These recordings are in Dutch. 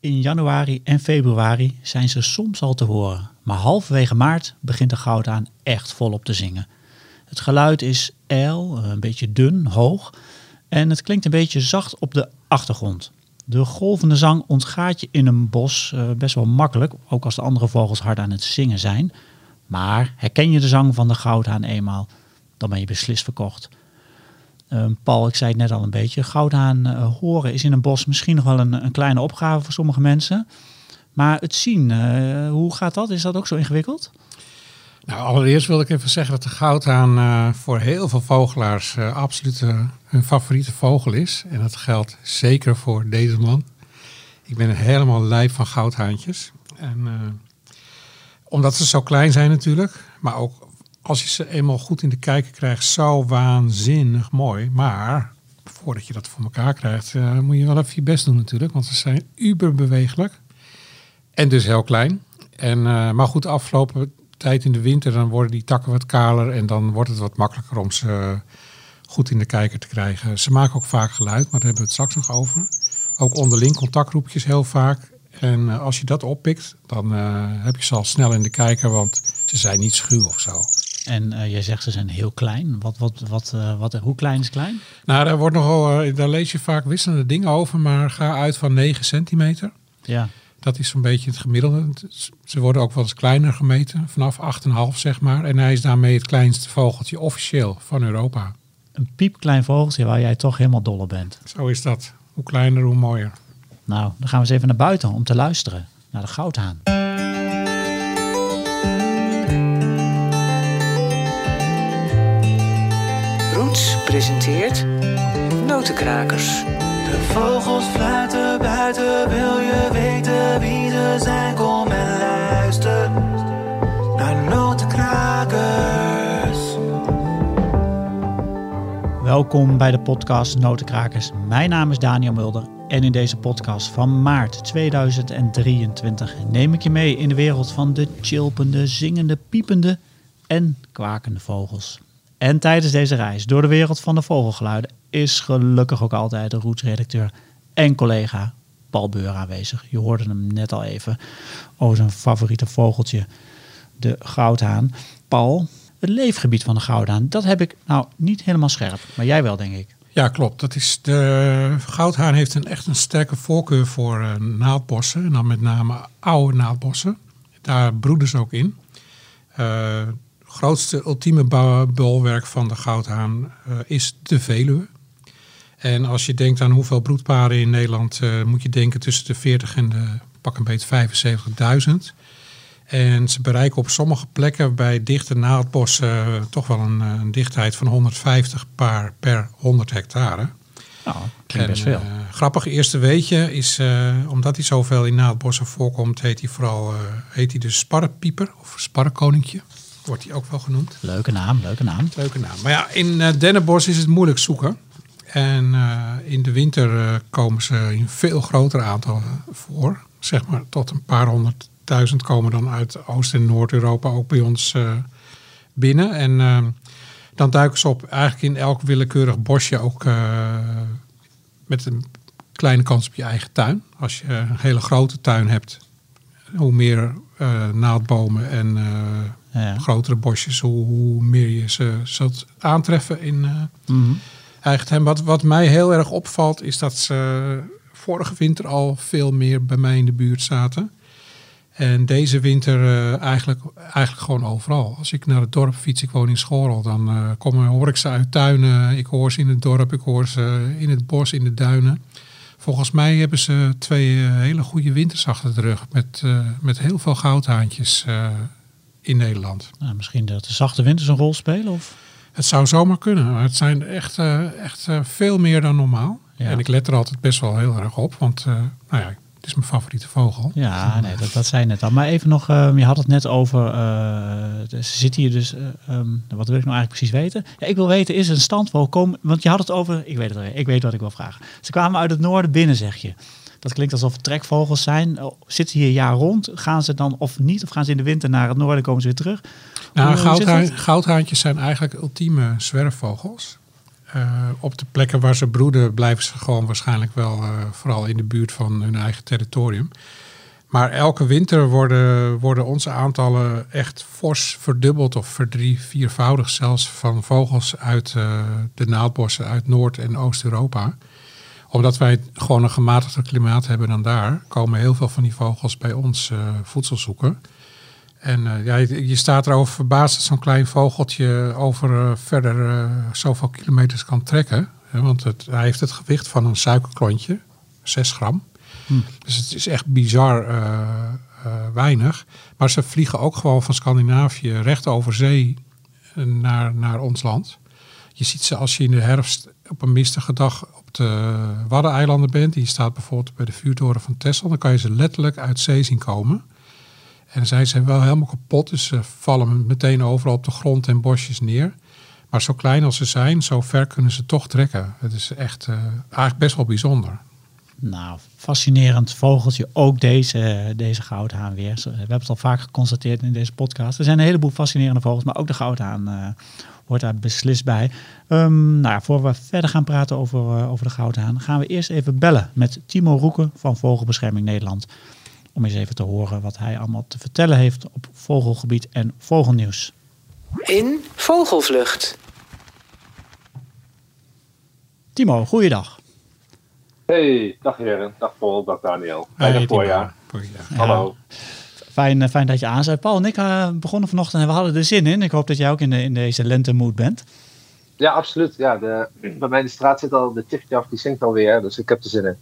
In januari en februari zijn ze soms al te horen, maar halverwege maart begint de goudhaan echt volop te zingen. Het geluid is ijl, een beetje dun, hoog en het klinkt een beetje zacht op de achtergrond. De golvende zang ontgaat je in een bos uh, best wel makkelijk, ook als de andere vogels hard aan het zingen zijn. Maar herken je de zang van de goudhaan eenmaal, dan ben je beslist verkocht. Uh, Paul, ik zei het net al een beetje, goudhaan uh, horen is in een bos misschien nog wel een, een, kleine opgave voor sommige mensen. Maar het zien, hoe gaat dat? Is dat ook zo ingewikkeld? Nou, allereerst wil ik even zeggen dat de goudhaan uh, voor heel veel vogelaars absoluut hun favoriete vogel is. En dat geldt zeker voor deze man. Ik ben helemaal lijf van goudhaantjes. En, omdat ze zo klein zijn natuurlijk, maar ook als je ze eenmaal goed in de kijker krijgt, zo waanzinnig mooi. Maar voordat je dat voor elkaar krijgt, moet je wel even je best doen natuurlijk, want ze zijn uberbewegelijk en dus heel klein. En, maar goed, de afgelopen tijd in de winter, dan worden die takken wat kaler en dan wordt het wat makkelijker om ze goed in de kijker te krijgen. Ze maken ook vaak geluid, maar daar hebben we het straks nog over. Ook onderling contactroepjes heel vaak. En uh, als je dat oppikt, dan heb je ze al snel in de kijker, want ze zijn niet schuw of zo. En uh, jij zegt ze zijn heel klein. Wat, wat, wat, wat, hoe klein is klein? Nou, daar, wordt nogal, daar lees je vaak wisselende dingen over, maar ga uit van 9 centimeter. Ja. Dat is zo'n beetje het gemiddelde. Ze worden ook wel eens kleiner gemeten, vanaf 8,5 zeg maar. En hij is daarmee het kleinste vogeltje officieel van Europa. Een piepklein vogeltje waar jij toch helemaal dol op bent. Zo is dat. Hoe kleiner, hoe mooier. Nou, dan gaan we eens even naar buiten om te luisteren naar de goudhaan. Presenteert Notenkrakers. De vogels fluiten buiten, wil je weten wie ze zijn? Kom en luister naar Notenkrakers. Welkom bij de podcast Notenkrakers. Mijn naam is Daniel Mulder en in deze podcast van maart 2023 neem ik je mee in de wereld van de chilpende, zingende, piepende en kwakende vogels. En tijdens deze reis door de wereld van de vogelgeluiden is gelukkig ook altijd de Roots-redacteur en collega Paul Beur aanwezig. Je hoorde hem net al even over zijn favoriete vogeltje, de goudhaan. Paul, het leefgebied van de goudhaan, dat heb ik nou niet helemaal scherp, maar jij wel, denk ik. Ja, klopt. Dat is de goudhaan heeft een echt een sterke voorkeur voor uh, naaldbossen, en dan met name oude naaldbossen. Daar broeden ze ook in. Uh, grootste ultieme bolwerk van de goudhaan uh, is de Veluwe. En als je denkt aan hoeveel broedparen in Nederland, uh, moet je denken tussen de 40 en de pak een beetje 75.000. En ze bereiken op sommige plekken bij dichte naaldbossen uh, toch wel een, een, dichtheid van 150 paar per 100 hectare. Nou, klinkt best veel. Grappig eerste weetje is, omdat hij zoveel in naaldbossen voorkomt, heet hij vooral heet hij de sparrenpieper of sparrenkoninkje. Wordt hij ook wel genoemd. Leuke naam, leuke naam. Leuke naam. Maar ja, in dennenbos is het moeilijk zoeken. En uh, in de winter uh, komen ze in veel grotere aantallen voor. Zeg maar tot een paar honderdduizend komen dan uit Oost- en Noord-Europa ook bij ons uh, binnen. En dan duiken ze op eigenlijk in elk willekeurig bosje ook met een kleine kans op je eigen tuin. Als je een hele grote tuin hebt, hoe meer naaldbomen en ja. grotere bosjes, hoe, hoe, meer je ze zult aantreffen in... Mm -hmm eigen wat, wat mij heel erg opvalt is dat ze vorige winter al veel meer bij mij in de buurt zaten. En deze winter uh, eigenlijk, eigenlijk gewoon overal. Als ik naar het dorp fiets, ik woon in Schorel, dan uh, kom, hoor ik ze uit tuinen. Ik hoor ze in het dorp, ik hoor ze in het bos, in de duinen. Volgens mij hebben ze twee uh, hele goede winters achter de rug. Met, met heel veel goudhaantjes in Nederland. Nou, misschien dat de zachte winters een rol spelen? Of? Het zou zomaar kunnen. Maar het zijn echt, uh, echt uh, veel meer dan normaal. Ja. En ik let er altijd best wel heel erg op. Want uh, nou ja, het is mijn favoriete vogel. Ja, nee, dat, dat zei je net al. Maar even nog, um, je had het net over, ze zitten hier dus, um, wat wil ik nou eigenlijk precies weten? Ja, ik wil weten, is een standvogel komen, want je had het over, ik weet het al, ik weet wat ik wil vragen. Ze kwamen uit het noorden binnen, zeg je. Dat klinkt alsof het trekvogels zijn. Oh, zitten ze hier jaar rond? Gaan ze dan of niet? Of gaan ze in de winter naar het noorden komen ze weer terug? Nou, goudhaan, goudhaantjes zijn eigenlijk ultieme zwerfvogels. Eh, op de plekken waar ze broeden blijven ze gewoon waarschijnlijk wel eh, vooral in de buurt van hun eigen territorium. Maar elke winter worden, worden onze aantallen echt fors verdubbeld of verdrie, zelfs van vogels uit eh, de naaldbossen uit Noord- en Oost-Europa. Omdat wij gewoon een gematigder klimaat hebben dan daar, komen heel veel van die vogels bij ons eh, voedsel zoeken. En eh, ja, je, je staat erover verbaasd dat zo'n klein vogeltje over eh, verder eh, zoveel kilometers kan trekken. Hè, want het, hij heeft het gewicht van een suikerklontje, 6 gram. Dus het is echt bizar weinig. Maar ze vliegen ook gewoon van Scandinavië recht over zee naar, naar ons land. Je ziet ze als je in de herfst op een mistige dag op de Waddeneilanden bent. Die staat bijvoorbeeld bij de vuurtoren van Texel. Dan kan je ze letterlijk uit zee zien komen. En zij zijn wel helemaal kapot. Dus ze vallen meteen overal op de grond en bosjes neer. Maar zo klein als ze zijn, zo ver kunnen ze toch trekken. Het is echt eh, eigenlijk best wel bijzonder. Nou, fascinerend vogeltje. Ook deze, deze goudhaan weer. We hebben het al vaak geconstateerd in deze podcast. Er zijn een heleboel fascinerende vogels, maar ook de goudhaan eh, hoort daar beslist bij. Ehm, nou, ja, voor we verder gaan praten over, eh, over de goudhaan, gaan we eerst even bellen met Timo Roeken van Vogelbescherming Nederland. Om eens even te horen wat hij allemaal te vertellen heeft op vogelgebied en vogelnieuws. In Vogelvlucht. Timo, goeiedag. Hey, dag heren. Dag Paul, dag Daniel. Hey, voorjaar. Voorjaar. Hallo. Fijn, eh, fijn dat je aanzet. Paul en ik eh, begonnen vanochtend en we hadden er zin in. Ik hoop dat jij ook in, de, in deze lentemoed bent. Ja, absoluut. Ja, de, bij mij in de straat zit al de Tjiftjaf, die zingt alweer, dus ik heb er zin in.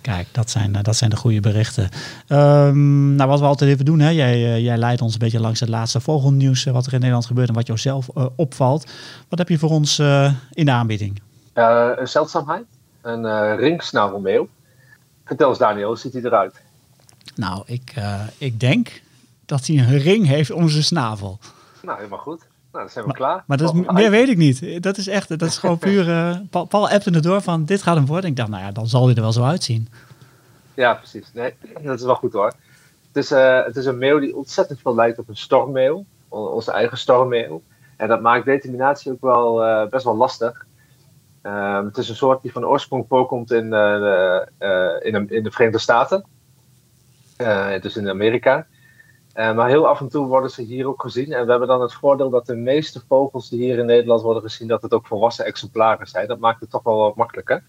Kijk, dat zijn, eh, dat zijn de goede berichten. Ehm, nou, wat we altijd even doen, hè? Jij, jij leidt ons een beetje langs het laatste vogelnieuws, wat er in Nederland gebeurt en wat jou zelf opvalt. Wat heb je voor ons in de aanbieding? Een zeldzaamheid, een ringsnavelmeeuw. Vertel eens Daniel, hoe ziet hij eruit? Nou, ik, eh, ik denk dat hij een ring heeft om zijn snavel. Nou, helemaal goed. Nou, dan zijn we klaar. Maar dat is, meer weet ik niet. Dat is echt, dat is gewoon puur... eh, Paul, Paul appte het door van, dit gaat hem worden. Ik dacht, nou ja, dan zal hij er wel zo uitzien. Ja, precies. Nee, dat is wel goed hoor. Het is, eh, het is een meeuw die ontzettend veel lijkt op een stormmeeuw. On- Onze eigen stormmeeuw. En dat maakt determinatie ook wel best wel lastig. Ehm, het is een soort die van oorsprong voorkomt in, in, de, in de Verenigde Staten. Eh, dus in Amerika. Eh, maar heel af en toe worden ze hier ook gezien. En we hebben dan het voordeel dat de meeste vogels die hier in Nederland worden gezien, dat het ook volwassen exemplaren zijn. Dat maakt het toch wel wat makkelijker.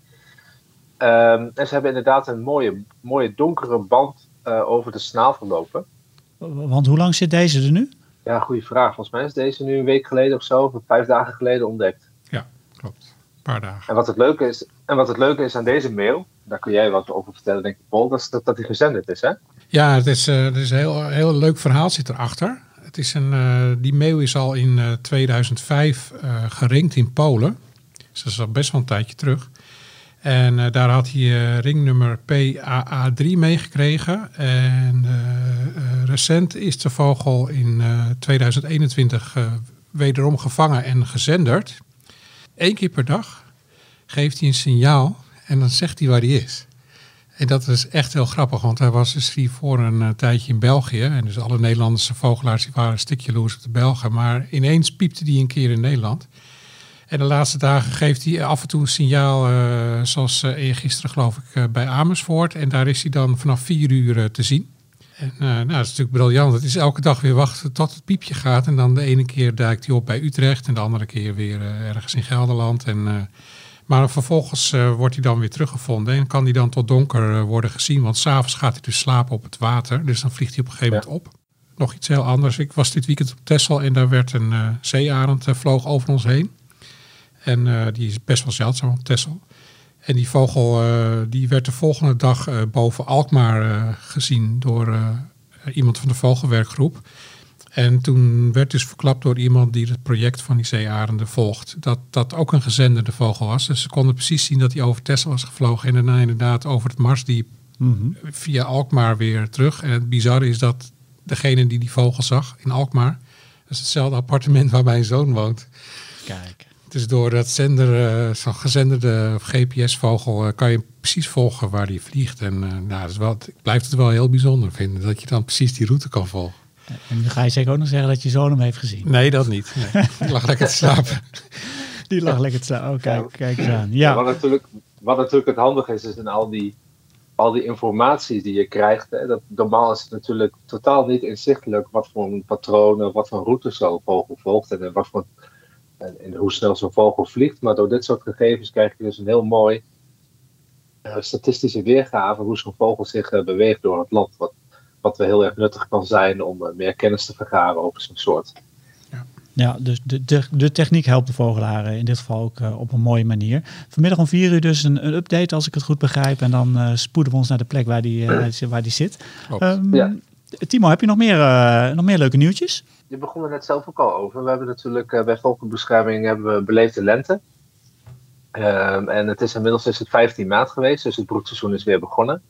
Ehm, en ze hebben inderdaad een mooie, mooie donkere band eh, over de snavel lopen. Want hoe lang zit deze er nu? Ja, goede vraag. Volgens mij is deze nu een week geleden of zo, of vijf dagen geleden ontdekt. Ja, klopt. Een paar dagen. En wat het leuke is, en wat het leuke is aan deze mail, daar kun jij wat over vertellen, denk ik, Paul, dat is dat, dat die gezenderd is, hè? Ja, het is, eh, is een heel, heel leuk verhaal zit erachter. Het is een, eh, die meeuw is al in eh, 2005 eh, geringd in Polen. Dus dat is al best wel een tijdje terug. En daar had hij ringnummer PAA3 meegekregen. En recent is de vogel in eh, 2021 eh, wederom gevangen en gezenderd. Eén keer per dag geeft hij een signaal en dan zegt hij waar hij is. En dat is echt heel grappig, want hij was dus hiervoor een eh, tijdje in België. En dus alle Nederlandse vogelaars die waren een stukje jaloers op de Belgen. Maar ineens piepte hij een keer in Nederland. En de laatste dagen geeft hij af en toe een signaal, eh, zoals uh, geloof ik, bij Amersfoort. En daar is hij dan vanaf vier uur te zien. En nou, dat is natuurlijk briljant. Het is elke dag weer wachten tot het piepje gaat. En dan de ene keer duikt hij op bij Utrecht en de andere keer weer ergens in Gelderland. En, maar vervolgens eh, wordt hij dan weer teruggevonden en kan hij dan tot donker eh, worden gezien. Want s'avonds gaat hij dus slapen op het water. Dus dan vliegt hij op een gegeven Ja. moment op. Nog iets heel anders. Ik was dit weekend op Texel en daar werd een eh, zeearend vloog over ons heen. En die is best wel zeldzaam op Texel. En die vogel die werd de volgende dag boven Alkmaar gezien door iemand van de vogelwerkgroep. En toen werd dus verklapt door iemand die het project van die zeearenden volgt, dat dat ook een gezenderde vogel was. Dus ze konden precies zien dat hij over Texel was gevlogen en daarna inderdaad over het Marsdiep via Alkmaar weer terug. En het bizarre is dat degene die die vogel zag in Alkmaar, dat is hetzelfde appartement waar mijn zoon woont. Kijk. Dus door dat zender, eh, zo'n gezenderde GPS-vogel, eh, kan je precies volgen waar die vliegt. En eh, nou, dat is wel, ik blijf het wel heel bijzonder vinden dat je dan precies die route kan volgen. En nu ga je zeker ook nog zeggen dat je zoon hem heeft gezien. Nee, dat niet. Nee. ik lag lekker te slapen. Die lag lekker te slaan. Oh, kijk, kijk eens aan. Ja, Wat, natuurlijk, wat natuurlijk het handige is, is in al die, al die informatie die je krijgt. Hè, dat, normaal is het natuurlijk totaal niet inzichtelijk wat voor patronen, wat voor routes zo'n vogel volgt en, wat voor, en, en hoe snel zo'n vogel vliegt. Maar door dit soort gegevens krijg je dus een heel mooi eh, statistische weergave hoe zo'n vogel zich eh, beweegt door het land. Wat, wat wel heel erg nuttig kan zijn om eh, meer kennis te vergaren over zo'n soort. ja dus de, de, de techniek helpt de vogelaar eh, in dit geval ook eh, op een mooie manier. Vanmiddag om vier uur dus een, een update, als ik het goed begrijp. En dan eh, spoeden we ons naar de plek waar die, eh, waar die zit. Ehm, Ja. Timo, heb je nog meer, eh, nog meer leuke nieuwtjes? Je begon er net zelf ook al over. We hebben natuurlijk eh, bij Vogelbescherming hebben we beleefde lente. Ehm, en het is inmiddels is het 15 maart geweest, dus het broedseizoen is weer begonnen.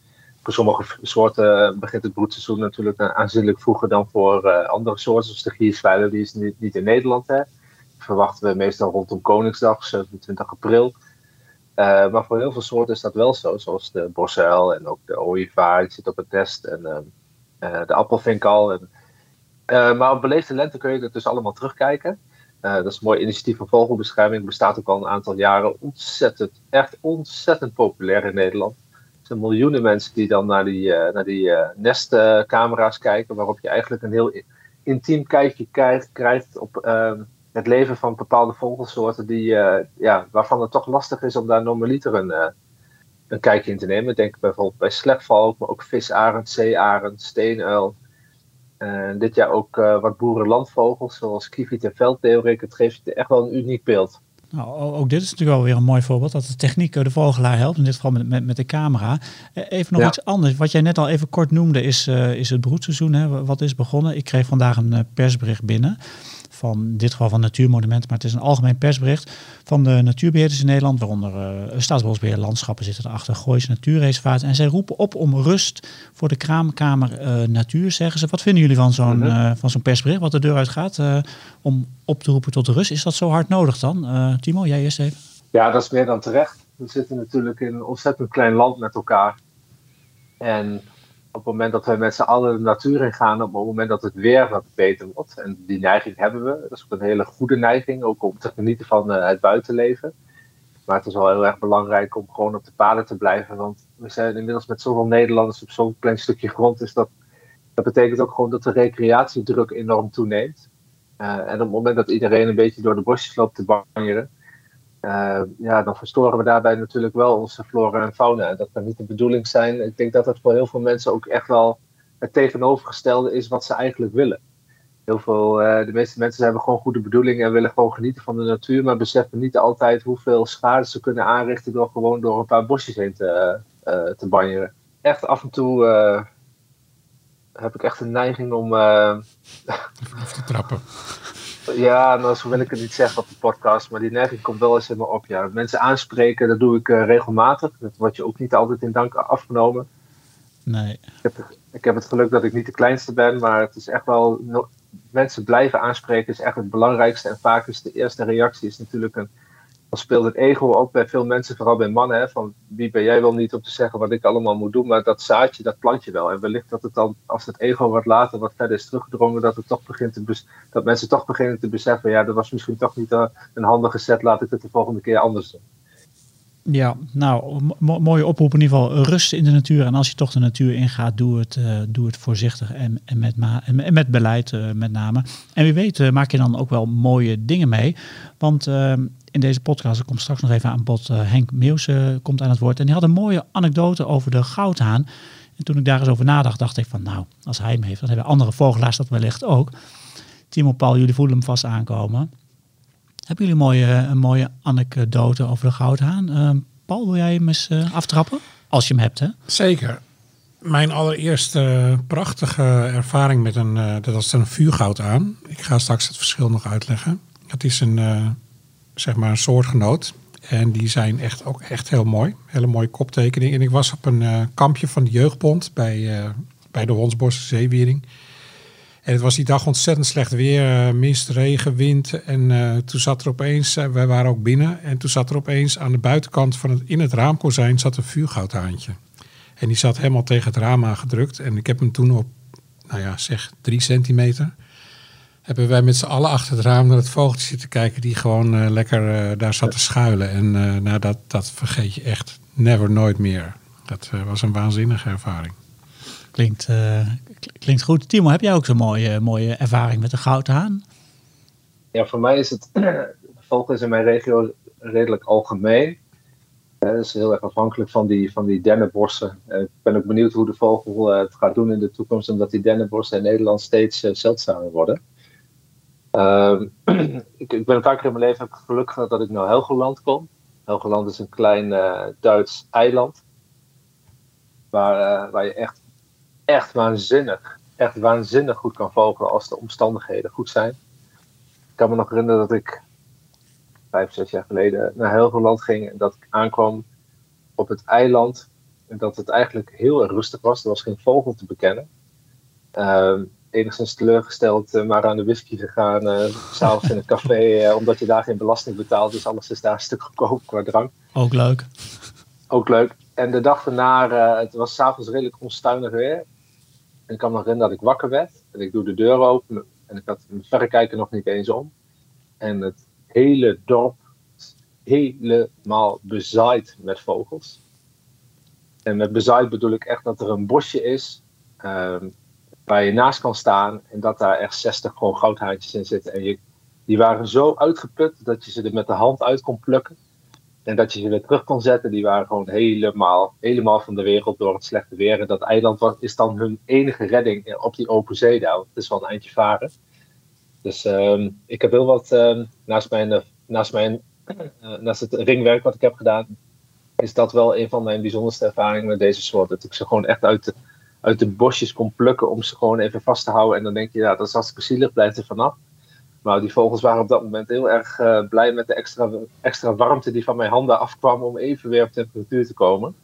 Voor sommige soorten eh, begint het broedseizoen natuurlijk eh, aanzienlijk vroeger dan voor eh, andere soorten. Zoals de gierzwijler, die is niet, in Nederland. Hè. Verwachten we meestal rondom Koningsdag, 27 april. Maar voor heel veel soorten is dat wel zo, zoals de bosuil en ook de ooievaar, die zit op het nest. En ehm, eh, de appelvink al. En, maar op beleefde lente kun je het dus allemaal terugkijken. Dat is een mooi initiatief van vogelbescherming. Bestaat ook al een aantal jaren. Ontzettend, echt ontzettend populair in Nederland. Zijn miljoenen mensen die dan naar die, eh, naar die eh, nestcamera's kijken. Waarop je eigenlijk een heel intiem kijkje krijgt, krijgt op ehm, het leven van bepaalde vogelsoorten. Die, eh, ja, waarvan het toch lastig is om daar normaliter een, een kijkje in te nemen. Denk bijvoorbeeld bij slechtvalk, maar ook visarend, zeearend, steenuil. En dit jaar ook wat boerenlandvogels, zoals kieviet en veldleeuwerik. Het geeft echt wel een uniek beeld. Nou, ook dit is natuurlijk wel weer een mooi voorbeeld dat de techniek eh, de vogelaar helpt. In dit geval met, met, met de camera. Eh, Even nog Ja. iets anders. Wat jij net al even kort noemde is, eh, is het broedseizoen. Hè, wat is begonnen. Ik kreeg vandaag een persbericht binnen. Van in dit geval van Natuurmonumenten, maar het is een algemeen persbericht van de natuurbeheerders in Nederland, waaronder eh Staatsbosbeheer Landschappen zitten erachter, Gooise Natuurreservaat. En zij roepen op om rust voor de kraamkamer eh, Natuur, zeggen ze. Wat vinden jullie van zo'n Mhm. eh, van zo'n persbericht wat de deur uitgaat eh, om op te roepen tot de rust? Is dat zo hard nodig dan? Timo, jij eerst even. Ja, dat is meer dan terecht. We zitten natuurlijk in een ontzettend klein land met elkaar. En op het moment dat we met z'n allen de natuur in gaan, op het moment dat het weer wat beter wordt, en die neiging hebben we, dat is ook een hele goede neiging, ook om te genieten van eh, het buitenleven. Maar het is wel heel erg belangrijk om gewoon op de paden te blijven, want we zijn inmiddels met zoveel Nederlanders op zo'n klein stukje grond, dus dat, dat betekent ook gewoon dat de recreatiedruk enorm toeneemt. Eh, en op het moment dat iedereen een beetje door de bosjes loopt te banjeren, eh, ja, dan verstoren we daarbij natuurlijk wel onze flora en fauna. En dat kan niet de bedoeling zijn. Ik denk dat het voor heel veel mensen ook echt wel het tegenovergestelde is wat ze eigenlijk willen. Heel veel, eh, de meeste mensen hebben gewoon goede bedoelingen en willen gewoon genieten van de natuur, maar beseffen niet altijd hoeveel schade ze kunnen aanrichten door gewoon door een paar bosjes heen te, eh, te banjeren. Echt af en toe heb ik echt een neiging om Even af te trappen. Ja, nou, zo wil ik het niet zeggen op de podcast, maar die neiging komt wel eens in me op. Ja. Mensen aanspreken, dat doe ik eh, regelmatig. Dat wordt je ook niet altijd in dank afgenomen. Nee. Ik heb, ik heb het geluk dat ik niet de kleinste ben, maar het is echt wel. no- mensen blijven aanspreken is echt het belangrijkste. En vaak is de eerste reactie is natuurlijk een. Dan speelt het ego ook bij veel mensen, vooral bij mannen. Hè, van wie ben jij wel niet om te zeggen wat ik allemaal moet doen. Maar dat zaadje, dat plant je wel. En wellicht dat het dan, als het ego wat later wat verder is teruggedrongen, dat, het toch begint te dat mensen toch beginnen te beseffen. Ja, dat was misschien toch niet eh, een handige set. Laat ik het de volgende keer anders doen. Ja, nou, mo- mooie oproep in ieder geval. Rust in de natuur. En als je toch de natuur ingaat, doe het, eh, doe het voorzichtig en, en, met, en met beleid eh, met name. En wie weet eh, maak je dan ook wel mooie dingen mee. Want eh, in deze podcast, ik kom straks nog even aan bod, Henk Meeuws komt aan het woord. En die had een mooie anekdote over de goudhaan. En toen ik daar eens over nadacht, dacht ik van nou, als hij hem heeft, dan hebben andere vogelaars dat wellicht ook. Timo, Paul, jullie voelen hem vast aankomen. Hebben jullie een mooie, een mooie anekdote over de goudhaan? Ehm, Paul, wil jij hem eens eh, aftrappen? Als je hem hebt, hè? Zeker. Mijn allereerste prachtige ervaring met een, eh, dat was een vuurgoud aan. Ik ga straks het verschil nog uitleggen. Het is een, eh, zeg maar een soortgenoot. En die zijn echt ook echt heel mooi. Hele mooie koptekening. En ik was op een kampje van de jeugdbond bij, bij de Honsborse Zeewiering. En het was die dag ontzettend slecht weer. eh, mist, regen, wind. En eh, toen zat er opeens, eh, wij waren ook binnen. En toen zat er opeens aan de buitenkant van het, in het raamkozijn zat een vuurgoudhaantje. En die zat helemaal tegen het raam aangedrukt. En ik heb hem toen op, nou ja, zeg drie centimeter. hebben wij met z'n allen achter het raam naar het vogeltje zitten kijken die gewoon lekker daar zat te schuilen. En nou, dat, dat vergeet je echt never, nooit meer. Dat was een waanzinnige ervaring. Klinkt, klinkt goed. Timo, heb jij ook zo'n mooie, mooie ervaring met de gouden haan? Ja, voor mij is het. Vogel is in mijn regio redelijk algemeen. Het is heel erg afhankelijk van die, van die dennenbossen. Eh, ik ben ook benieuwd hoe de vogel eh, het gaat doen in de toekomst, omdat die dennenbossen in Nederland steeds eh, zeldzamer worden. Ehm, ik, ik ben een paar keer in mijn leven heb ik het geluk gehad dat ik naar Helgoland kom. Helgoland is een klein Duits eiland. Waar, waar je echt, echt waanzinnig, echt waanzinnig goed kan vogelen als de omstandigheden goed zijn. Ik kan me nog herinneren dat ik vijf, zes jaar geleden naar Helgoland ging en dat ik aankwam op het eiland en dat het eigenlijk heel erg rustig was. Er was geen vogel te bekennen. Ehm, enigszins teleurgesteld, eh, maar aan de whisky gegaan, s s'avonds in een café, eh, omdat je daar geen belasting betaalt. Dus alles is daar een stuk goedkoop qua drank. Ook leuk. Ook leuk. En de dag daarna, het was s'avonds redelijk onstuimig weer. En ik kan nog herinneren dat ik wakker werd. En ik doe de deur open. En ik had mijn verrekijker nog niet eens om. En het hele dorp helemaal bezaaid met vogels. En met bezaaid bedoel ik echt dat er een bosje is. ehm, waar je naast kan staan. En dat daar echt 60 gewoon goudhaantjes in zitten. En je, die waren zo uitgeput dat je ze er met de hand uit kon plukken. En dat je ze weer terug kon zetten, die waren gewoon helemaal, helemaal van de wereld door het slechte weer. En dat eiland was, is dan hun enige redding op die open zee daar. Het is wel een eindje varen. Dus ehm, ik heb heel wat, ehm, naast, mijn, eh, naast, mijn, eh, naast het ringwerk wat ik heb gedaan, is dat wel een van mijn bijzonderste ervaringen met deze soort. Dat ik ze gewoon echt uit de, uit de bosjes kon plukken om ze gewoon even vast te houden. En dan denk je, ja, dat is hartstikke zielig, blijft er vanaf. Maar die vogels waren op dat moment heel erg eh, blij met de extra, extra warmte die van mijn handen afkwam om even weer op temperatuur te komen.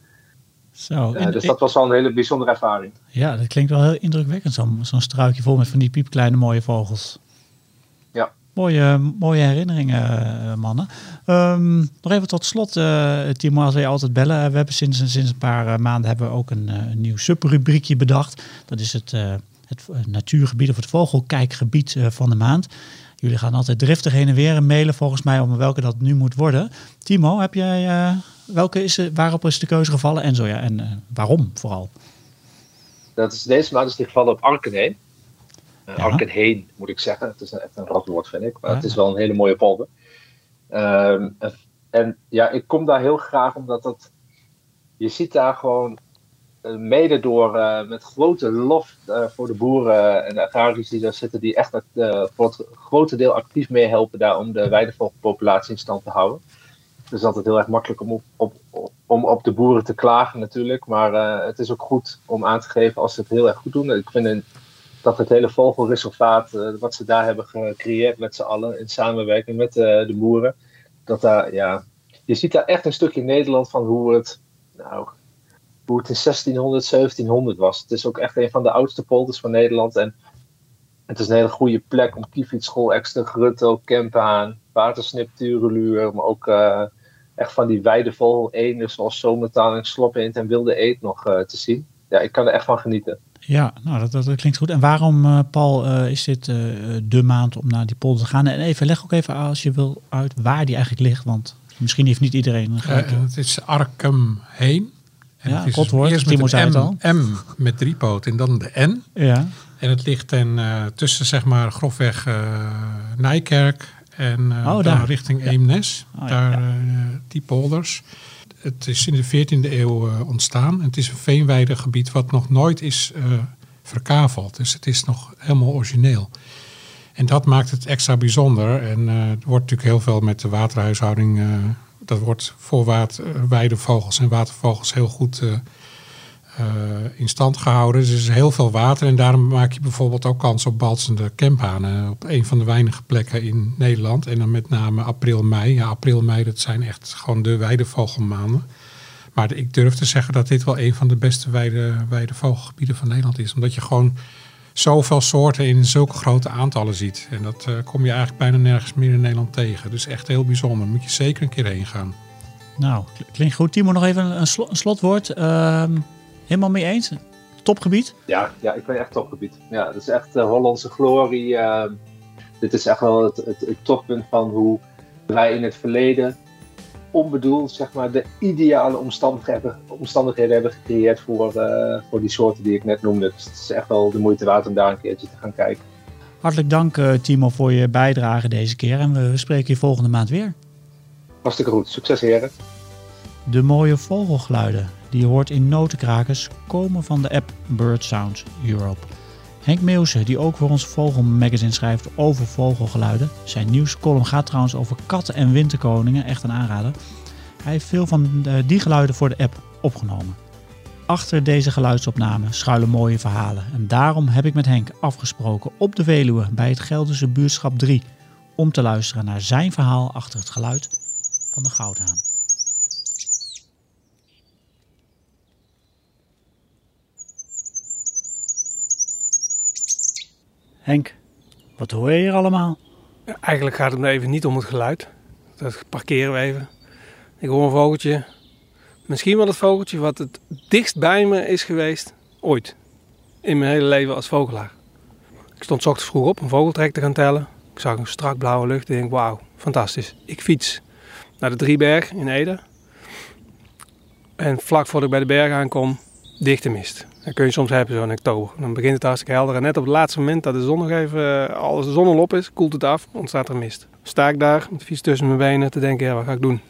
Zo. Eh, dus dat was wel een hele bijzondere ervaring. Ja, dat klinkt wel heel indrukwekkend. Zo'n zo'n struikje vol met van die piepkleine mooie vogels. Ja. Mooie, mooie herinneringen, eh, mannen. Ehm, nog even tot slot, eh Timo, als wij altijd bellen. We hebben sinds, sinds een paar maanden hebben we ook een, een nieuw subrubriekje bedacht. Dat is het, het natuurgebied of het vogelkijkgebied van de maand. Jullie gaan altijd driftig heen en weer mailen volgens mij om welke dat nu moet worden. Timo, heb jij, eh, welke is, waarop is de keuze gevallen en zo ja, en eh, waarom vooral? Dat is deze maand is die gevallen op Arkenheen. Uh, Ja. Arkenheen moet ik zeggen. Het is echt een ratwoord vind ik. Maar Ja. het is wel een hele mooie polder. Ehm, en, en ja, ik kom daar heel graag omdat dat... Je ziet daar gewoon eh, mede door eh, met grote lof eh, voor de boeren en de agrariërs die daar zitten, die echt eh, voor het grote deel actief meehelpen daar om de weidevogelpopulatie in stand te houden. Het is altijd heel erg makkelijk om op, om op de boeren te klagen natuurlijk, maar eh, het is ook goed om aan te geven als ze het heel erg goed doen. Ik vind dat het hele vogelreservaat, eh, wat ze daar hebben gecreëerd met z'n allen in samenwerking met eh, de boeren, dat daar, ja, je ziet daar echt een stukje Nederland van hoe het, nou, hoe het in 1600, 1700 was. Het is ook echt een van de oudste polders van Nederland. En het is een hele goede plek om Kiefietsschool, Exter, Grutto, Kempaan, Watersnip, Tureluur. Maar ook eh, echt van die weidevogel eenden zoals zomertaling, sloppeend en wilde eend nog eh, te zien. Ja, ik kan er echt van genieten. Ja, nou, dat, dat, dat klinkt goed. En waarom, eh, Paul, eh, is dit eh, de maand om naar die polder te gaan? En even, leg ook even als je wil uit waar die eigenlijk ligt. Want misschien heeft niet iedereen een gelijk. het is Arkham heen. En Ja, het is eerst met een M, M met drie poten en dan de N. ja, En het ligt ten, eh, tussen zeg maar grofweg eh, Nijkerk en eh, Oh, daar. richting Ja. Eemnes. Oh, daar, die polders. Het is in de 14e eeuw ontstaan. En het is een veenweidegebied wat nog nooit is verkaveld. Dus het is nog helemaal origineel. En dat maakt het extra bijzonder. En er wordt natuurlijk heel veel met de waterhuishouding. Eh, dat wordt voor water, weidevogels en watervogels heel goed eh, eh, in stand gehouden. Dus er is heel veel water. En daarom maak je bijvoorbeeld ook kans op balsende kempanen. Op een van de weinige plekken in Nederland. En dan met name april, mei. Ja, april, mei, dat zijn echt gewoon de weidevogelmaanden. Maar ik durf te zeggen dat dit wel een van de beste weide, weidevogelgebieden van Nederland is. Omdat je gewoon zoveel soorten in zulke grote aantallen ziet. En dat eh, kom je eigenlijk bijna nergens meer in Nederland tegen. Dus echt heel bijzonder. Moet je zeker een keer heen gaan. nou, kl- klinkt goed. Timo, nog even een, een slotwoord. Ehm, helemaal mee eens? Topgebied? Ja, ja, ik ben echt topgebied. Ja, het is echt eh, Hollandse glorie. eh, dit is echt wel het, het, het toppunt van hoe wij in het verleden onbedoeld zeg maar, de ideale omstandigheden, omstandigheden hebben gecreëerd voor, eh, voor die soorten die ik net noemde. Dus het is echt wel de moeite waard om daar een keertje te gaan kijken. Hartelijk dank eh, Timo voor je bijdrage deze keer en we spreken je volgende maand weer. Hartstikke goed. Succes heren. De mooie vogelgeluiden die je hoort in notenkrakers komen van de app Bird Sounds Europe. Henk Meeuwse, die ook voor ons Vogelmagazine schrijft over vogelgeluiden. Zijn nieuwscolumn gaat trouwens over katten en winterkoningen, echt een aanrader. Hij heeft veel van eh, die geluiden voor de app opgenomen. Achter deze geluidsopname schuilen mooie verhalen. En daarom heb ik met Henk afgesproken op de Veluwe bij het Gelderse buurtschap 3 om te luisteren naar zijn verhaal achter het geluid van de goudhaan. Wat hoor je hier allemaal? Eigenlijk gaat het me even niet om het geluid. Dat parkeren we even. Ik hoor een vogeltje. Misschien wel het vogeltje wat het dichtst bij me is geweest ooit. In mijn hele leven als vogelaar. Ik stond ochtends vroeg op een vogeltrek te gaan tellen. Ik zag een strak blauwe lucht en denk, wauw, fantastisch. Ik fiets naar de Drieberg in Ede. En vlak voordat ik bij de berg aankom, dichte mist. Dat kun je soms hebben zo in oktober. Dan begint het hartstikke helder. En net op het laatste moment dat de zon nog even, als de zon al op is, koelt het af, ontstaat er mist. Sta ik daar met fiets tussen mijn benen te denken, ja, wat ga ik doen?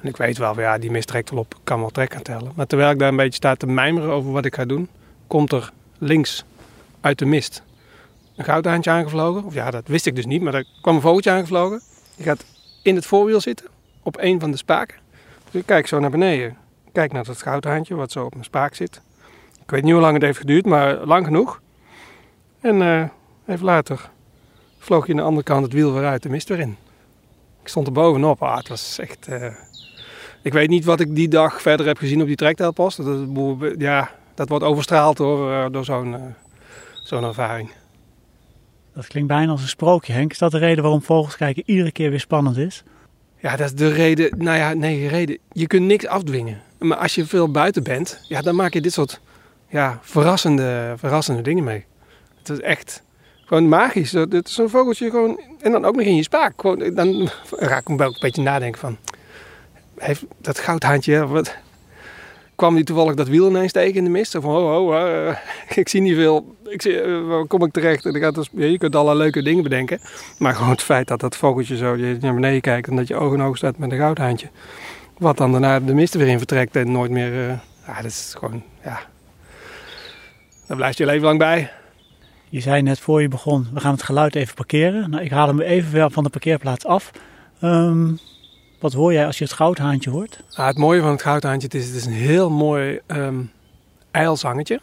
En ik weet wel, ja, die mist trekt wel op, ik kan wel trek gaan tellen. Maar terwijl ik daar een beetje sta te mijmeren over wat ik ga doen, komt er links uit de mist een goudhaantje aangevlogen. Of ja, dat wist ik dus niet, maar er kwam een vogeltje aangevlogen. Die gaat in het voorwiel zitten, op een van de spaken. Dus ik kijk zo naar beneden. Kijk naar dat goudhaantje wat zo op mijn spaak zit. Ik weet niet hoe lang het heeft geduurd, maar lang genoeg. En eh, even later vloog je aan de andere kant het wiel weer uit de mist weer in. Ik stond er bovenop. Ah, het was echt... eh, Ik weet niet wat ik die dag verder heb gezien op die trektelpost. Dat, ja, dat wordt overstraald door, eh, door zo'n zo'n ervaring. Dat klinkt bijna als een sprookje, Henk. Is dat de reden waarom vogels kijken iedere keer weer spannend is? Ja, dat is de reden. Nou ja, nee, de reden. Je kunt niks afdwingen. Maar als je veel buiten bent, ja, dan maak je dit soort ja, verrassende, verrassende dingen mee. Het is echt gewoon magisch. Het is een vogeltje gewoon. En dan ook nog in je spaak. Gewoon, dan raak ik me ook een beetje nadenken van. Heeft dat goudhaantje, wat, kwam die toevallig dat wiel ineens tegen in de mist? Of van, oh, oh, eh, ik zie niet veel. Ik zie, eh, waar kom ik terecht? En dan gaat je kunt allerlei leuke dingen bedenken. Maar gewoon het feit dat dat vogeltje zo naar beneden kijkt en dat je oog in oog staat met een goudhaantje. Wat dan daarna de mist er weer in vertrekt en nooit meer. eh, ja, dat is gewoon, ja. Daar blijf je leven lang bij. Je zei net voor je begon, we gaan het geluid even parkeren. Nou, ik haal hem even weer van de parkeerplaats af. Ehm, wat hoor jij als je het goudhaantje hoort? Ah, het mooie van het goudhaantje het is, het is een heel mooi ehm ijlzangetje.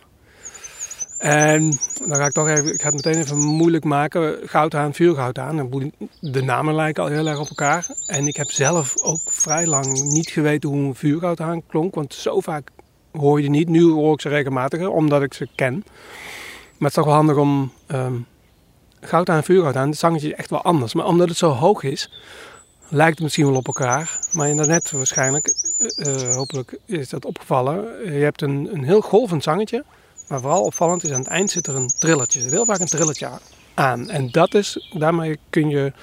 En dan ga ik toch even, ik ga het meteen even moeilijk maken. Goudhaan, vuurgoudhaan. De namen lijken al heel erg op elkaar. En ik heb zelf ook vrij lang niet geweten hoe een vuurgoudhaan klonk. Want zo vaak hoor je niet. Nu hoor ik ze regelmatiger, omdat ik ze ken. Maar het is toch wel handig om ehm goudhaan en vuurgoudhaan, het zangetje is echt wel anders. Maar omdat het zo hoog is, lijkt het misschien wel op elkaar. Maar net waarschijnlijk, eh, eh, hopelijk is dat opgevallen. Je hebt een, een heel golvend zangetje. Maar vooral opvallend is aan het eind zit er een trilletje. Er zit heel vaak een trilletje aan. En dat is, daarmee kun je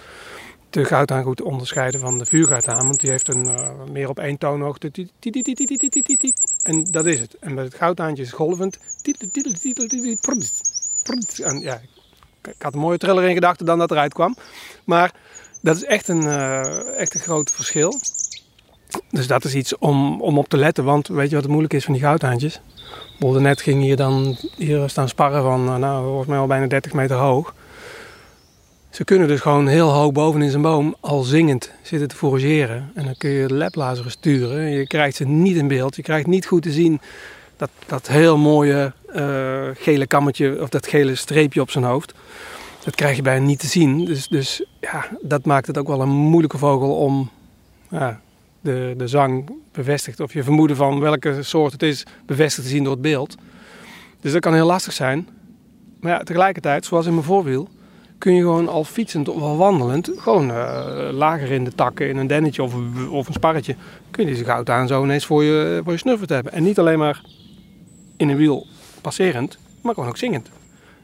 de goudhaan goed onderscheiden van de vuurgoudhaan. Want die heeft een eh, meer op één toonhoogte. En dat is het. En met het goudhaantje is golvend. En ja, ik had een mooie triller in gedachten dan dat eruit kwam. Maar dat is echt een, eh, echt een groot verschil. Dus dat is iets om, om op te letten. Want weet je wat het moeilijk is van die goudhaantjes? Bijvoorbeeld net ging hier dan hier staan sparren van, eh, nou, volgens mij al bijna 30 meter hoog. Ze kunnen dus gewoon heel hoog boven in zijn boom al zingend zitten te forageren. En dan kun je de leplazeren sturen. Je krijgt ze niet in beeld. Je krijgt niet goed te zien dat, dat heel mooie eh, gele kammetje of dat gele streepje op zijn hoofd. Dat krijg je bijna niet te zien. Dus, dus ja, dat maakt het ook wel een moeilijke vogel om ja, de, de zang bevestigd of je vermoeden van welke soort het is bevestigd te zien door het beeld. Dus dat kan heel lastig zijn. Maar ja, tegelijkertijd, zoals in mijn voorwiel, kun je gewoon al fietsend of al wandelend, gewoon eh, lager in de takken, in een dennetje of, of een sparretje, kun je deze goud aan zo ineens voor je, voor je snuffert hebben. En niet alleen maar in een wiel passerend, maar gewoon ook zingend.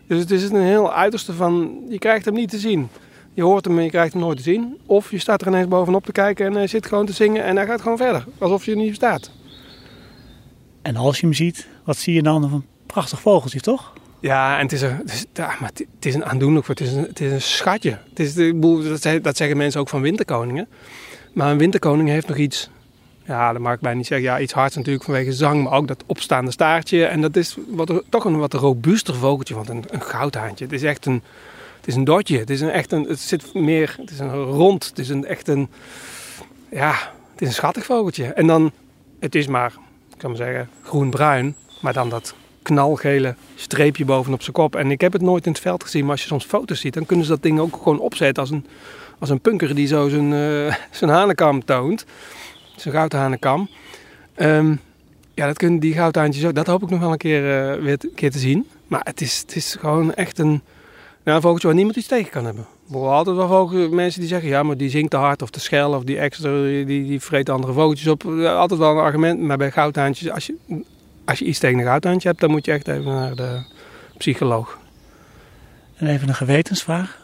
Dus het is een heel uiterste van, je krijgt hem niet te zien. Je hoort hem en je krijgt hem nooit te zien. Of je staat er ineens bovenop te kijken en hij zit gewoon te zingen en hij gaat gewoon verder. Alsof je er niet staat. En als je hem ziet, wat zie je dan? Een prachtig vogeltje, toch? Ja, en het is een, het is, een aandoenlijk, het is een, het is een schatje. Het is, dat, zeggen- mensen ook van winterkoningen. Maar een winterkoning heeft nog iets, ja, dat mag ik bijna niet zeggen, ja, iets hards natuurlijk vanwege zang, maar ook dat opstaande staartje. En dat is wat, toch een wat robuuster vogeltje, want een, een goudhaantje. Het is echt een, het is een dotje. Het is een echt een, het zit meer, het is een rond, het is een echt een, ja, het is een schattig vogeltje. En dan, het is maar, ik kan maar zeggen, groen-bruin, maar dan dat knalgele streepje bovenop zijn kop. En ik heb het nooit in het veld gezien, maar als je soms foto's ziet, dan kunnen ze dat ding ook gewoon opzetten als een, als een punker die zo zijn, eh, zijn hanenkam toont. Zijn goudhanenkam. Ehm ja, dat kunnen die goudhaantjes ook. Dat hoop ik nog wel een keer, eh, weer een keer te zien. Maar het is, het is gewoon echt een, nou, vogeltje waar niemand iets tegen kan hebben. Er altijd wel vogel, mensen die zeggen, ja, maar die zingt te hard of te schel of die extra, die, die vreet andere vogeltjes op. Altijd wel een argument, maar bij goudhaantjes, als je, als je iets tegen een goudhaantje hebt, dan moet je echt even naar de psycholoog. En even een gewetensvraag.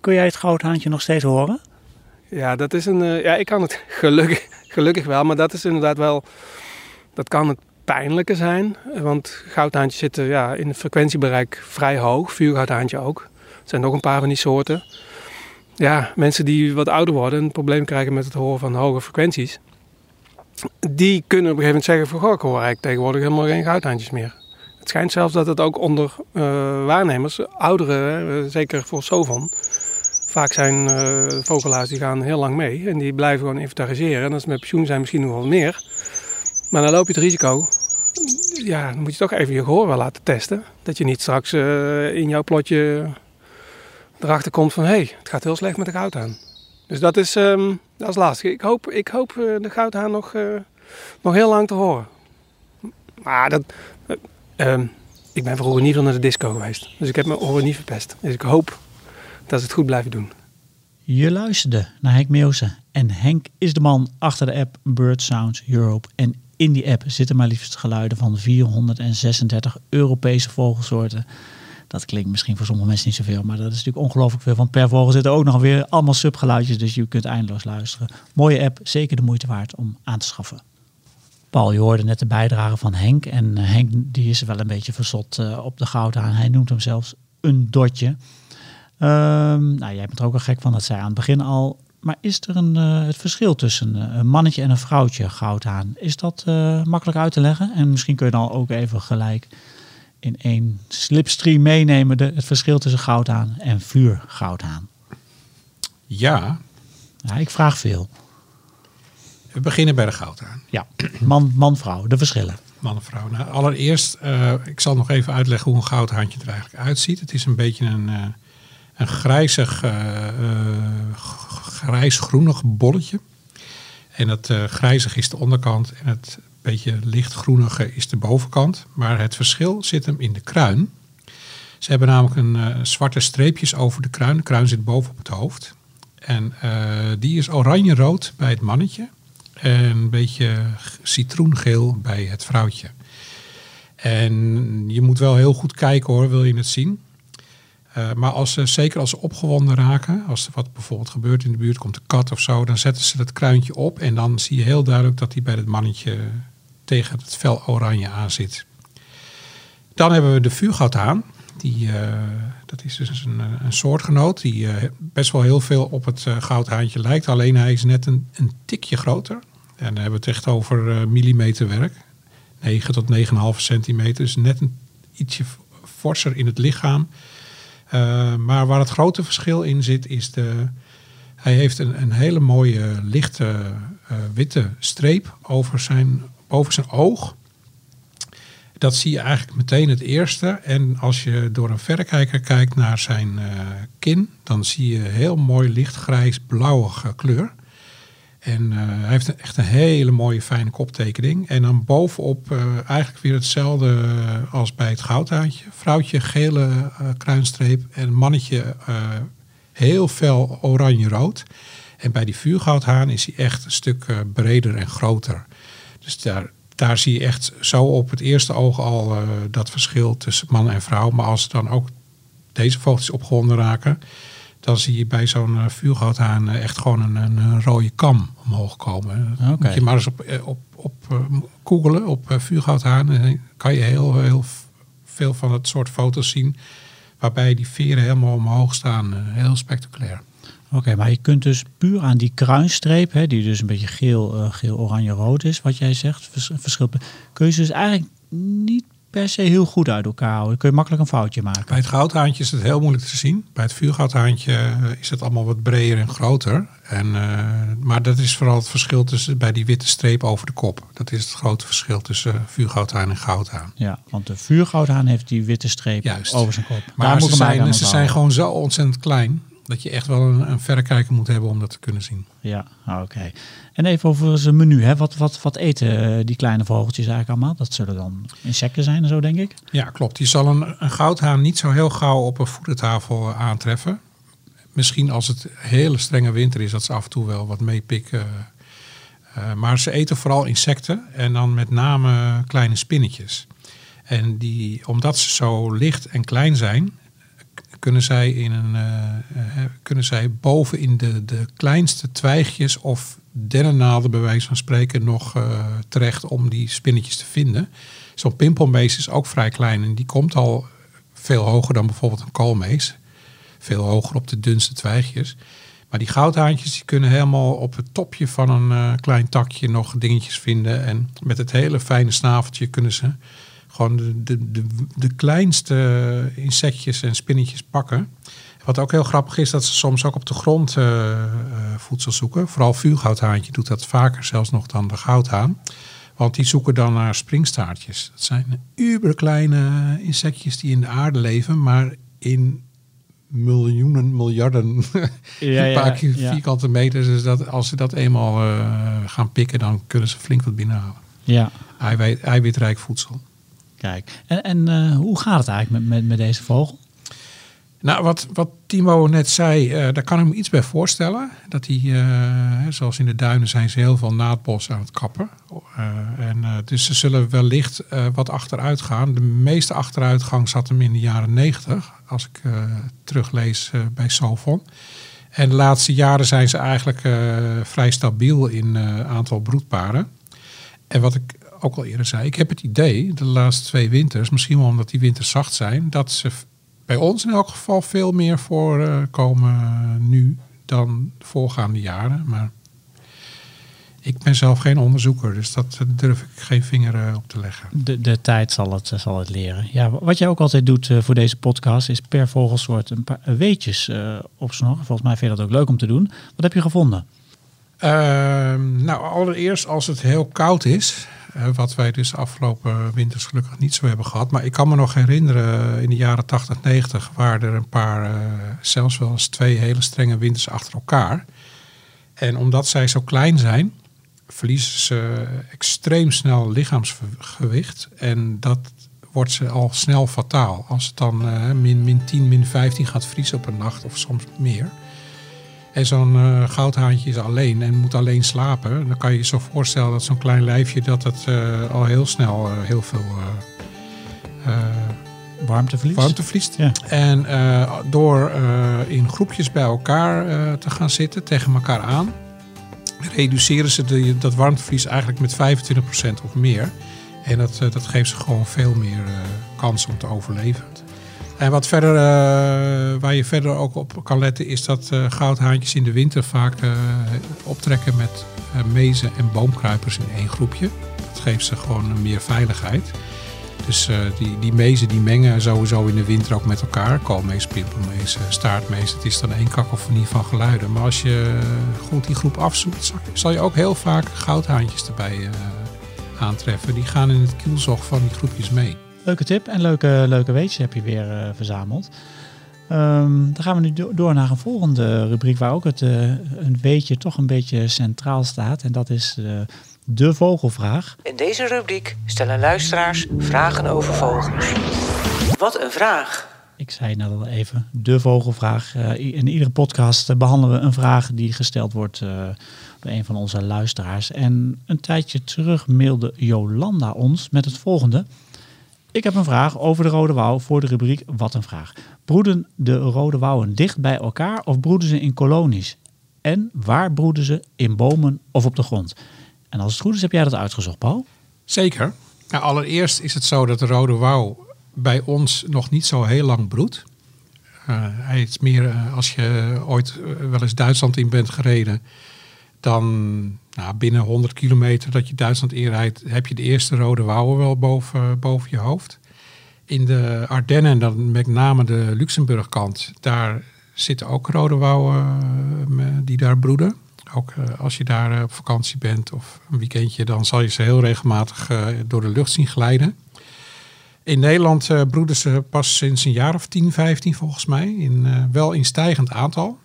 Kun jij het goudhaantje nog steeds horen? Ja, dat is een. eh, ja, ik kan het gelukkig, gelukkig wel, maar dat is inderdaad wel. Dat kan het pijnlijke zijn. Want goudhaantjes zitten ja, in het frequentiebereik vrij hoog. Vuurgoudhaantje ook. Er zijn nog een paar van die soorten. Ja, mensen die wat ouder worden en een probleem krijgen met het horen van hoge frequenties. Die kunnen op een gegeven moment zeggen: van, Goh, ik hoor eigenlijk tegenwoordig helemaal geen goudhaantjes meer. Het schijnt zelfs dat het ook onder eh, waarnemers, ouderen, zeker voor Sovon, Vaak zijn eh vogelaars die gaan heel lang mee en die blijven gewoon inventariseren. En als ze met pensioen zijn misschien nog wel meer. Maar dan loop je het risico, ja, dan moet je toch even je gehoor wel laten testen. Dat je niet straks eh, in jouw plotje erachter komt van, hé, hey, het gaat heel slecht met de goudhaan. Dus dat is, ehm, dat is. Ik hoop, ik hoop eh, de goudhaan nog, eh, nog heel lang te horen. Maar dat, eh, ehm, ik ben vroeger niet veel naar de disco geweest. Dus ik heb mijn oren niet verpest. Dus ik hoop dat ze het goed blijven doen. Je luisterde naar Henk Meeuwse. En Henk is de man achter de app Bird Sounds Europe. En in die app zitten maar liefst geluiden van 436 Europese vogelsoorten. Dat klinkt misschien voor sommige mensen niet zoveel, maar dat is natuurlijk ongelooflijk veel. Want per vogel zitten ook nog weer allemaal subgeluidjes, dus je kunt eindeloos luisteren. Mooie app, zeker de moeite waard om aan te schaffen. Paul, je hoorde net de bijdrage van Henk. En eh, Henk die is wel een beetje verzot eh, op de goudhaan. Hij noemt hem zelfs een dotje. Ehm, nou, jij bent er ook al gek van, dat zei aan het begin al. Maar is er een, eh, het verschil tussen een mannetje en een vrouwtje goudhaan? Is dat makkelijk uit te leggen? En misschien kun je dan ook even gelijk in één slipstream meenemen de, het verschil tussen goudhaan en vuurgoudhaan. Ja, Ja, ik vraag veel. we beginnen bij de goudhaan. Ja, man, man, vrouw, de verschillen. Man en vrouw. Nou, allereerst, eh, ik zal nog even uitleggen hoe een goudhaantje er eigenlijk uitziet. Het is een beetje een, eh, een grijzig, g- grijs-groenig bolletje. En het eh, grijzig is de onderkant en het beetje lichtgroenige is de bovenkant. Maar het verschil zit hem in de kruin. Ze hebben namelijk een eh, zwarte streepjes over de kruin. De kruin zit boven op het hoofd. En eh, die is oranje-rood bij het mannetje. En een beetje citroengeel bij het vrouwtje. En je moet wel heel goed kijken hoor, wil je het zien. Eh, maar als ze, zeker als ze opgewonden raken, als er wat bijvoorbeeld gebeurt in de buurt, komt een kat of zo, dan zetten ze dat kruintje op en dan zie je heel duidelijk dat hij bij het mannetje tegen het vel oranje aan zit. Dan hebben we de vuurgoudhaan. Die, eh, dat is dus een, een soortgenoot die eh, best wel heel veel op het goudhaantje lijkt. Alleen hij is net een, een tikje groter. En dan hebben we het echt over millimeterwerk. 9 tot 9,5 centimeter. Dus net een ietsje forser in het lichaam. Uh, maar waar het grote verschil in zit is de... Hij heeft een, een hele mooie lichte uh, witte streep over zijn, over zijn oog. Dat zie je eigenlijk meteen het eerste. En als je door een verrekijker kijkt naar zijn uh, kin, dan zie je heel mooi lichtgrijs blauwige kleur. En uh, hij heeft echt een hele mooie fijne koptekening. En dan bovenop uh, eigenlijk weer hetzelfde als bij het goudhaantje. Vrouwtje gele kruinstreep en mannetje heel fel oranje-rood. En bij die vuurgoudhaan is hij echt een stuk breder en groter. Dus daar, daar zie je echt zo op het eerste oog al dat verschil tussen man en vrouw. Maar als dan ook deze vogeltjes opgewonden raken, dan zie je bij zo'n uh, vuurgoudhaan uh, echt gewoon een, een, rode kam omhoog komen. Oké. Moet je maar eens op, eh, op, op googelen op vuurgoudhaan. En kan je heel, heel veel van het soort foto's zien. Waarbij die veren helemaal omhoog staan. heel spectaculair. Oké, maar je kunt dus puur aan die kruinstreep, hè, die dus een beetje geel, uh, geel oranje, rood is, wat jij zegt, vers, verschil, kun je ze dus eigenlijk niet per se heel goed uit elkaar houden. Dan kun je makkelijk een foutje maken. Bij het goudhaantje is het heel moeilijk te zien. Bij het vuurgoudhaantje is het allemaal wat breder en groter. En, uh, maar dat is vooral het verschil tussen bij die witte streep over de kop. Dat is het grote verschil tussen uh, vuurgoudhaan en goudhaan. Ja, want de vuurgoudhaan heeft die witte streep Juist. over zijn kop. Maar Daar ze, moet zijn, ze zijn gewoon zo ontzettend klein dat je echt wel een, een verrekijker moet hebben om dat te kunnen zien. Ja, oké. Okay. En even over zijn menu. Hè. Wat, wat, wat eten die kleine vogeltjes eigenlijk allemaal? Dat zullen dan insecten zijn en zo, denk ik? Ja, klopt. Je zal een, een goudhaan niet zo heel gauw op een voedertafel aantreffen. Misschien als het hele strenge winter is, dat ze af en toe wel wat meepikken. Uh, maar ze eten vooral insecten en dan met name kleine spinnetjes. En die, omdat ze zo licht en klein zijn, kunnen zij, in een, uh, kunnen zij boven in de, de kleinste twijgjes of dennennaden bij wijze van spreken nog uh, terecht om die spinnetjes te vinden. Zo'n pimpelmees is ook vrij klein en die komt al veel hoger dan bijvoorbeeld een koolmees. Veel hoger op de dunste twijgjes. Maar die goudhaantjes die kunnen helemaal op het topje van een klein takje nog dingetjes vinden. En met het hele fijne snaveltje kunnen ze gewoon de, de, de, de, kleinste insectjes en spinnetjes pakken. Wat ook heel grappig is, dat ze soms ook op de grond uh, uh, voedsel zoeken. Vooral vuurgoudhaantje doet dat vaker zelfs nog dan de goudhaan. Want die zoeken dan naar springstaartjes. Dat zijn uberkleine insectjes die in de aarde leven, maar in miljoenen, miljarden, Ja, een ja, paar keer ja. vierkante meters. Dus dat, als ze dat eenmaal uh, gaan pikken, dan kunnen ze flink wat binnenhalen. Ja, Eiwit, eiwitrijk voedsel. Kijk. En, en eh, hoe gaat het eigenlijk met, met, met deze vogel? Nou, wat, wat Timo net zei, uh, daar kan ik me iets bij voorstellen. Dat hij, uh, zoals in de duinen, zijn ze heel veel naadbos aan het kappen. En, dus ze zullen wellicht wat achteruit gaan. De meeste achteruitgang zat hem in de jaren 90, als ik teruglees bij Sovon. En de laatste jaren zijn ze eigenlijk vrij stabiel in aantal broedparen. En wat ik ook al eerder zei, ik heb het idee, de laatste twee winters, misschien wel omdat die winters zacht zijn, dat ze bij ons in elk geval veel meer voorkomen nu dan de voorgaande jaren. Maar ik ben zelf geen onderzoeker, dus dat durf ik geen vinger uh, op te leggen. De, de tijd zal het, zal het leren. Ja, wat jij ook altijd doet uh, voor deze podcast is per vogelsoort een paar weetjes opsnorren. Volgens mij vind je dat ook leuk om te doen. Wat heb je gevonden? Ehm, nou, allereerst als het heel koud is, wat wij dus afgelopen winters gelukkig niet zo hebben gehad. Maar ik kan me nog herinneren, in de jaren 80, 90 waren er een paar, uh, zelfs wel eens twee hele strenge winters achter elkaar. En omdat zij zo klein zijn, verliezen ze extreem snel lichaamsgewicht. En dat wordt ze al snel fataal. Als het dan uh, min, min 10, min 15 gaat vriezen op een nacht of soms meer. En zo'n uh, goudhaantje is alleen en moet alleen slapen. Dan kan je je zo voorstellen dat zo'n klein lijfje dat het uh, al heel snel uh, heel veel warmte verliest. Warmte verliest. Ja. En door in groepjes bij elkaar te gaan zitten, tegen elkaar aan, reduceren ze de, dat warmteverlies eigenlijk met 25% of meer. En dat, dat geeft ze gewoon veel meer kans om te overleven. En wat verder, uh, waar je verder ook op kan letten, is dat uh, goudhaantjes in de winter vaak uh, optrekken met mezen en boomkruipers in één groepje. Dat geeft ze gewoon meer veiligheid. Dus die, die mezen die mengen sowieso in de winter ook met elkaar. Koolmees, pimpelmees, staartmees. Het is dan één kakofonie van geluiden. Maar als je goed die groep afzoekt, zal je ook heel vaak goudhaantjes erbij aantreffen. Die gaan in het kielzog van die groepjes mee. Leuke tip en leuke, leuke weetjes heb je weer uh, verzameld. Um, dan gaan we nu do door naar een volgende rubriek waar ook het uh, een weetje toch een beetje centraal staat. En dat is uh, de vogelvraag. In deze rubriek stellen luisteraars vragen over vogels. Wat een vraag! Ik zei net al even, de vogelvraag. in iedere podcast behandelen we een vraag die gesteld wordt door een van onze luisteraars. En een tijdje terug mailde Jolanda ons met het volgende. Ik heb een vraag over de Rode Wouw voor de rubriek Wat een vraag. Broeden de Rode Wouwen dicht bij elkaar of broeden ze in kolonies? En waar broeden ze? In bomen of op de grond? En als het goed is, heb jij dat uitgezocht, Paul? Zeker. Nou, allereerst is het zo dat de rode wouw bij ons nog niet zo heel lang broedt. Eh, hij is meer eh, als je ooit eh, wel eens Duitsland in bent gereden, dan nou, binnen 100 kilometer dat je Duitsland inrijdt, heb je de eerste rode wouwen wel boven, boven je hoofd. In de Ardennen, en dan met name de Luxemburg-kant, daar zitten ook rode wouwen eh, die daar broeden. Ook eh, als je daar eh, op vakantie bent of een weekendje, dan zal je ze heel regelmatig eh, door de lucht zien glijden. In Nederland eh, broeden ze pas sinds een jaar of 10, 15 volgens mij. In, eh, wel in stijgend aantal.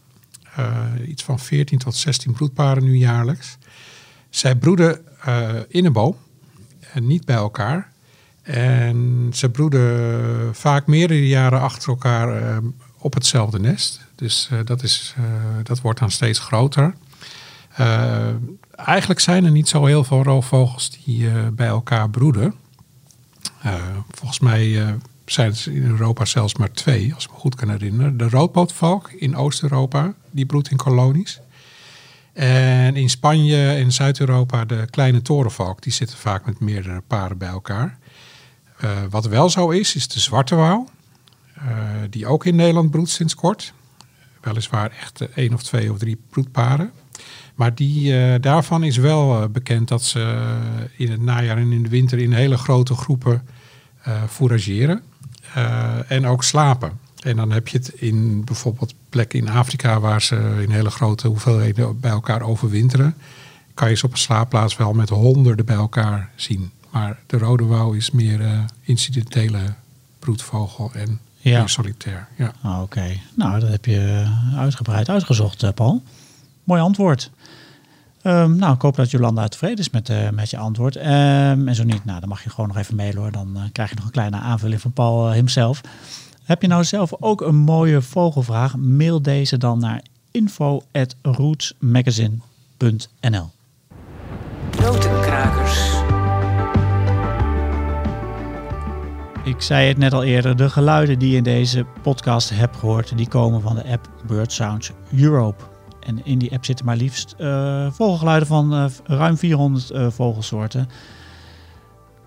Eh, iets van 14 tot 16 broedparen nu jaarlijks. Zij broeden eh, in een boom en niet bij elkaar. En ze broeden vaak meerdere jaren achter elkaar eh, op hetzelfde nest. Dus eh, dat, is, dat wordt dan steeds groter. Eigenlijk zijn er niet zo heel veel roofvogels die bij elkaar broeden. Volgens mij zijn het in Europa zelfs maar twee, als ik me goed kan herinneren. De roodpootvalk in Oost-Europa, die broedt in kolonies. En in Spanje en Zuid-Europa de kleine torenvalk, die zitten vaak met meerdere paren bij elkaar. Eh, wat wel zo is, is de zwarte wouw, eh, die ook in Nederland broedt sinds kort. Weliswaar echt eh, één of twee of drie broedparen. Maar die, daarvan is wel bekend dat ze in het najaar en in de winter in hele grote groepen fourageren en ook slapen. En dan heb je het in bijvoorbeeld plekken in Afrika waar ze in hele grote hoeveelheden bij elkaar overwinteren. Kan je ze op een slaapplaats wel met honderden bij elkaar zien. Maar de rode wouw is meer eh, incidentele broedvogel en Ja. meer solitair. Ja. Ah, Oké, nou dat heb je uitgebreid uitgezocht, eh, Paul. Mooi antwoord. Ehm, nou, ik hoop dat Jolanda tevreden is met, eh, met je antwoord. Ehm, en zo niet, nou, dan mag je gewoon nog even mailen hoor. Dan eh, krijg je nog een kleine aanvulling van Paul himself. Heb je nou zelf ook een mooie vogelvraag? Mail deze dan naar info@rootsmagazine.nl. Notenkrakers. Ik zei het net al eerder, de geluiden die je in deze podcast hebt gehoord, die komen van de app Bird Sounds Europe. En in die app zitten maar liefst eh, vogelgeluiden van eh, ruim 400 eh, vogelsoorten.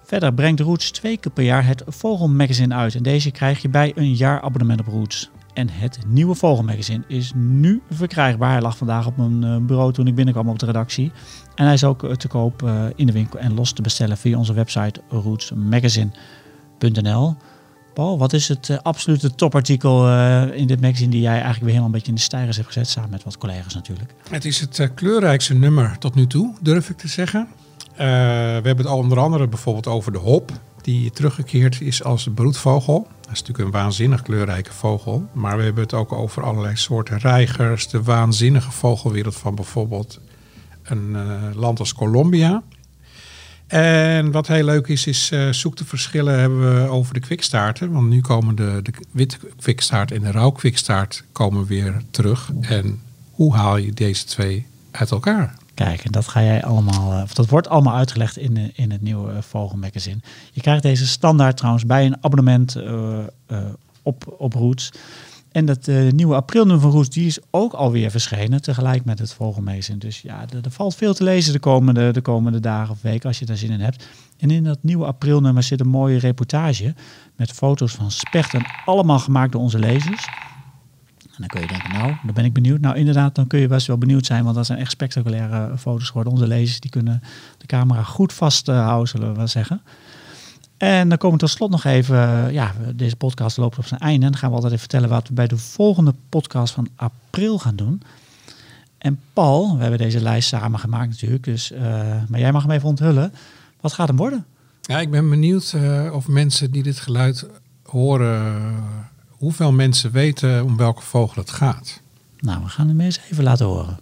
Verder brengt Roots twee keer per jaar het Vogelmagazine uit. En deze krijg je bij een jaarabonnement op Roots. En het nieuwe Vogelmagazine is nu verkrijgbaar. Hij lag vandaag op mijn eh, bureau toen ik binnenkwam op de redactie. En hij is ook eh, te koop eh, in de winkel en los te bestellen via onze website rootsmagazine.nl. Paul, wat is het absolute topartikel in dit magazine die jij eigenlijk weer helemaal een beetje in de stijgers hebt gezet, samen met wat collega's natuurlijk? Het is het kleurrijkste nummer tot nu toe, durf ik te zeggen. Eh, we hebben het onder andere bijvoorbeeld over de hop, die teruggekeerd is als broedvogel. Dat is natuurlijk een waanzinnig kleurrijke vogel. Maar we hebben het ook over allerlei soorten reigers, de waanzinnige vogelwereld van bijvoorbeeld een eh, land als Colombia. En wat heel leuk is, is eh, zoek de verschillen hebben we over de kwikstaarten. Want nu komen de, de witte kwikstaart en de rauw kwikstaart komen weer terug. En hoe haal je deze twee uit elkaar? Kijk, en dat ga jij allemaal, eh, of dat wordt allemaal uitgelegd in, in het nieuwe eh, Vogelmagazine. Je krijgt deze standaard trouwens bij een abonnement eh, op, op Roots. En dat nieuwe aprilnummer van Roots, die is ook alweer verschenen, tegelijk met het Vogelmagazine. Dus ja, er, er valt veel te lezen de komende, de komende dagen of weken, als je daar zin in hebt. En in dat nieuwe aprilnummer zit een mooie reportage met foto's van spechten, allemaal gemaakt door onze lezers. En dan kun je denken, nou, dan ben ik benieuwd. Nou, inderdaad, dan kun je best wel benieuwd zijn, want dat zijn echt spectaculaire foto's geworden. Onze lezers die kunnen de camera goed vasthouden, zullen we wel zeggen. En dan komen we tot slot nog even, eh, ja, deze podcast loopt op zijn einde. En dan gaan we altijd even vertellen wat we bij de volgende podcast van april gaan doen. En Paul, we hebben deze lijst samen gemaakt natuurlijk, dus, eh, maar jij mag hem even onthullen. Wat gaat hem worden? Ja, ik ben benieuwd eh, of mensen die dit geluid horen, eh, hoeveel mensen weten om welke vogel het gaat. Nou, we gaan hem eens even laten horen.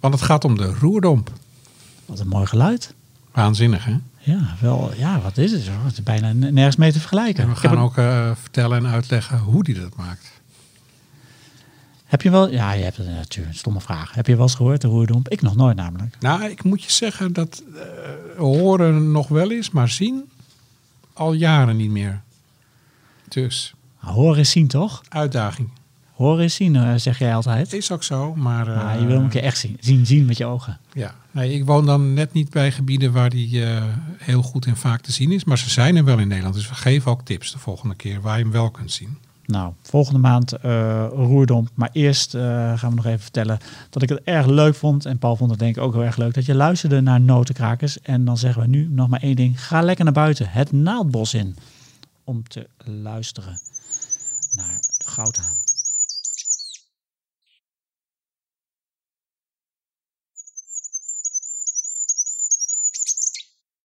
Want het gaat om de roerdomp. Wat een mooi geluid. Waanzinnig, hè? Ja, wel, ja, wat is het? Het is bijna nergens mee te vergelijken. En we gaan ook eh, vertellen en uitleggen hoe die dat maakt. Heb je wel, ja, je hebt het natuurlijk, stomme vraag. Heb je wel eens gehoord de roerdomp? Ik nog nooit namelijk. Nou, ik moet je zeggen dat eh, horen nog wel eens, maar zien al jaren niet meer. Dus, Nou, horen is zien, toch? uitdaging. Horen is zien, eh, zeg jij altijd. Is ook zo, maar... eh, Maar je wil hem een keer echt zien. Zien, zien met je ogen. Ja, nee, ik woon dan net niet bij gebieden waar die eh, heel goed en vaak te zien is. Maar ze zijn er wel in Nederland. Dus we geven ook tips de volgende keer waar je hem wel kunt zien. Nou, volgende maand eh, roerdomp. Maar eerst eh, gaan we nog even vertellen dat ik het erg leuk vond. En Paul vond het denk ik ook heel erg leuk. Dat je luisterde naar Notenkrakers. En dan zeggen we nu nog maar één ding. Ga lekker naar buiten. Het naaldbos in. Om te luisteren naar de goudhaan.